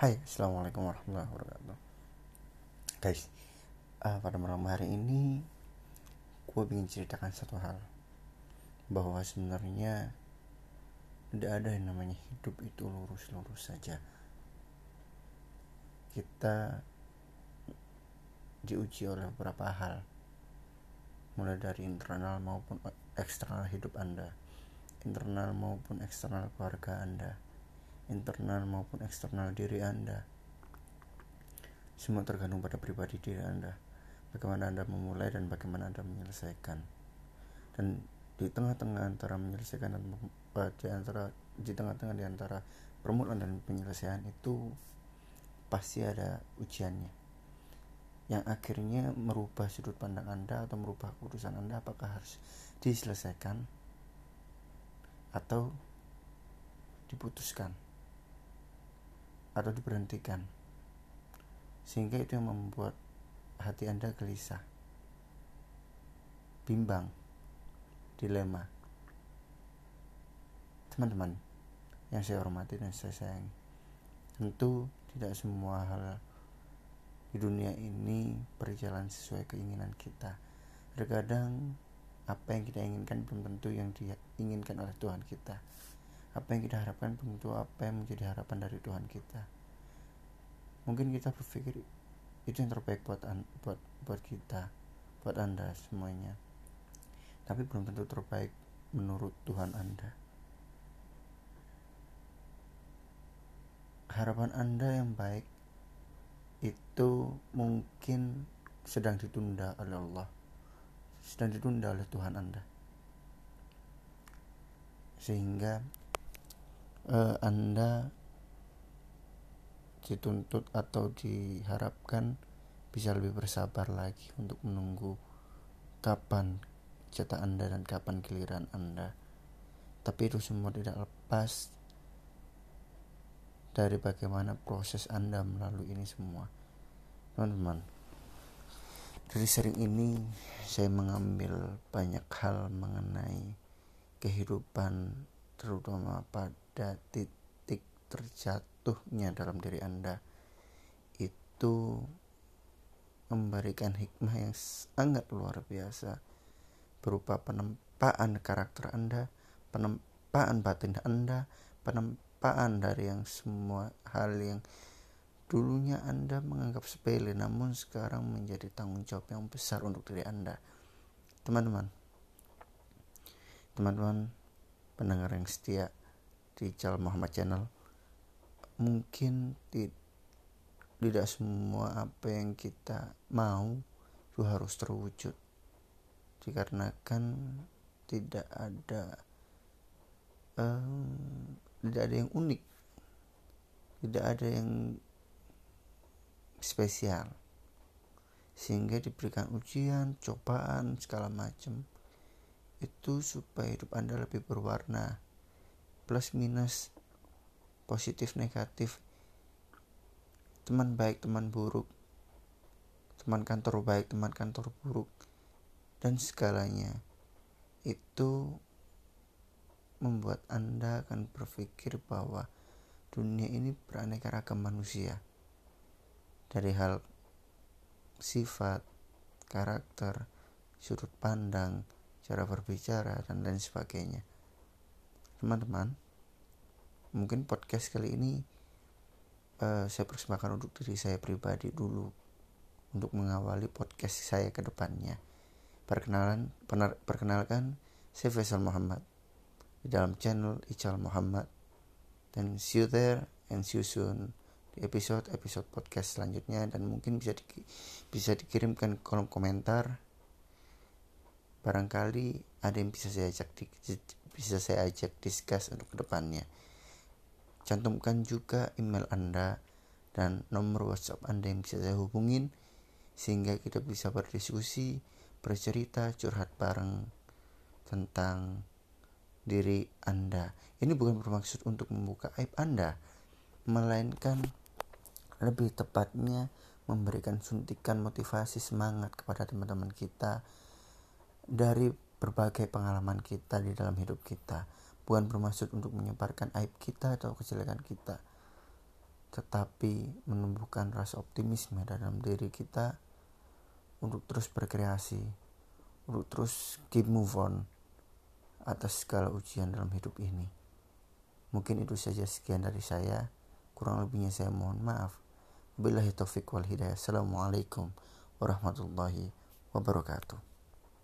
Hai, assalamualaikum warahmatullahi wabarakatuh. Guys, uh, pada malam hari ini gue ingin ceritakan satu hal bahwa sebenarnya tidak ada yang namanya hidup itu lurus-lurus saja. Kita diuji oleh beberapa hal, mulai dari internal maupun eksternal hidup Anda, internal maupun eksternal keluarga Anda internal maupun eksternal diri Anda. Semua tergantung pada pribadi diri Anda. Bagaimana Anda memulai dan bagaimana Anda menyelesaikan. Dan di tengah-tengah antara menyelesaikan dan uh, di antara di tengah-tengah di antara permulaan dan penyelesaian itu pasti ada ujiannya yang akhirnya merubah sudut pandang Anda atau merubah keputusan Anda apakah harus diselesaikan atau diputuskan atau diberhentikan. Sehingga itu yang membuat hati anda gelisah. Bimbang. Dilema. Teman-teman yang saya hormati dan saya sayangi tentu tidak semua hal di dunia ini berjalan sesuai keinginan kita. Terkadang apa yang kita inginkan belum tentu yang diinginkan oleh Tuhan kita apa yang kita harapkan tentu apa yang menjadi harapan dari Tuhan kita. Mungkin kita berpikir itu yang terbaik buat buat buat kita buat anda semuanya. Tapi belum tentu terbaik menurut Tuhan anda. Harapan anda yang baik itu mungkin sedang ditunda oleh Allah sedang ditunda oleh Tuhan anda. Sehingga uh, Anda dituntut atau diharapkan bisa lebih bersabar lagi untuk menunggu kapan cetak Anda dan kapan giliran Anda. Tapi itu semua tidak lepas dari bagaimana proses Anda melalui ini semua. Teman-teman, dari sering ini saya mengambil banyak hal mengenai kehidupan terutama pada titik terjatuhnya dalam diri Anda itu memberikan hikmah yang sangat luar biasa berupa penempaan karakter Anda, penempaan batin Anda, penempaan dari yang semua hal yang dulunya Anda menganggap sepele namun sekarang menjadi tanggung jawab yang besar untuk diri Anda. Teman-teman, teman-teman pendengar yang setia di Cal Muhammad Channel. Mungkin tidak semua apa yang kita mau itu harus terwujud. Dikarenakan tidak ada um, tidak ada yang unik. Tidak ada yang spesial. Sehingga diberikan ujian cobaan segala macam itu supaya hidup Anda lebih berwarna plus minus positif negatif. Teman baik teman buruk. Teman kantor baik teman kantor buruk. Dan segalanya. Itu membuat Anda akan berpikir bahwa dunia ini beraneka ragam manusia. Dari hal sifat, karakter, sudut pandang, cara berbicara dan lain sebagainya teman-teman mungkin podcast kali ini uh, saya persembahkan untuk diri saya pribadi dulu untuk mengawali podcast saya ke depannya. Perkenalan penar, perkenalkan saya Faisal Muhammad. Di dalam channel Ical Muhammad. Dan see you there and see you soon di episode-episode podcast selanjutnya. Dan mungkin bisa di, bisa dikirimkan kolom komentar. Barangkali ada yang bisa saya ajak di, bisa saya ajak discuss untuk ke depannya. Cantumkan juga email anda dan nomor WhatsApp anda yang bisa saya hubungin sehingga kita bisa berdiskusi bercerita curhat bareng tentang diri anda. Ini bukan bermaksud untuk membuka aib anda melainkan lebih tepatnya memberikan suntikan motivasi semangat kepada teman-teman kita dari berbagai pengalaman kita di dalam hidup kita bukan bermaksud untuk menyebarkan aib kita atau kejelekan kita tetapi menumbuhkan rasa optimisme dalam diri kita untuk terus berkreasi, untuk terus keep move on atas segala ujian dalam hidup ini. Mungkin itu saja sekian dari saya. Kurang lebihnya saya mohon maaf. Billahi taufiq wal hidayah. Assalamualaikum warahmatullahi wabarakatuh.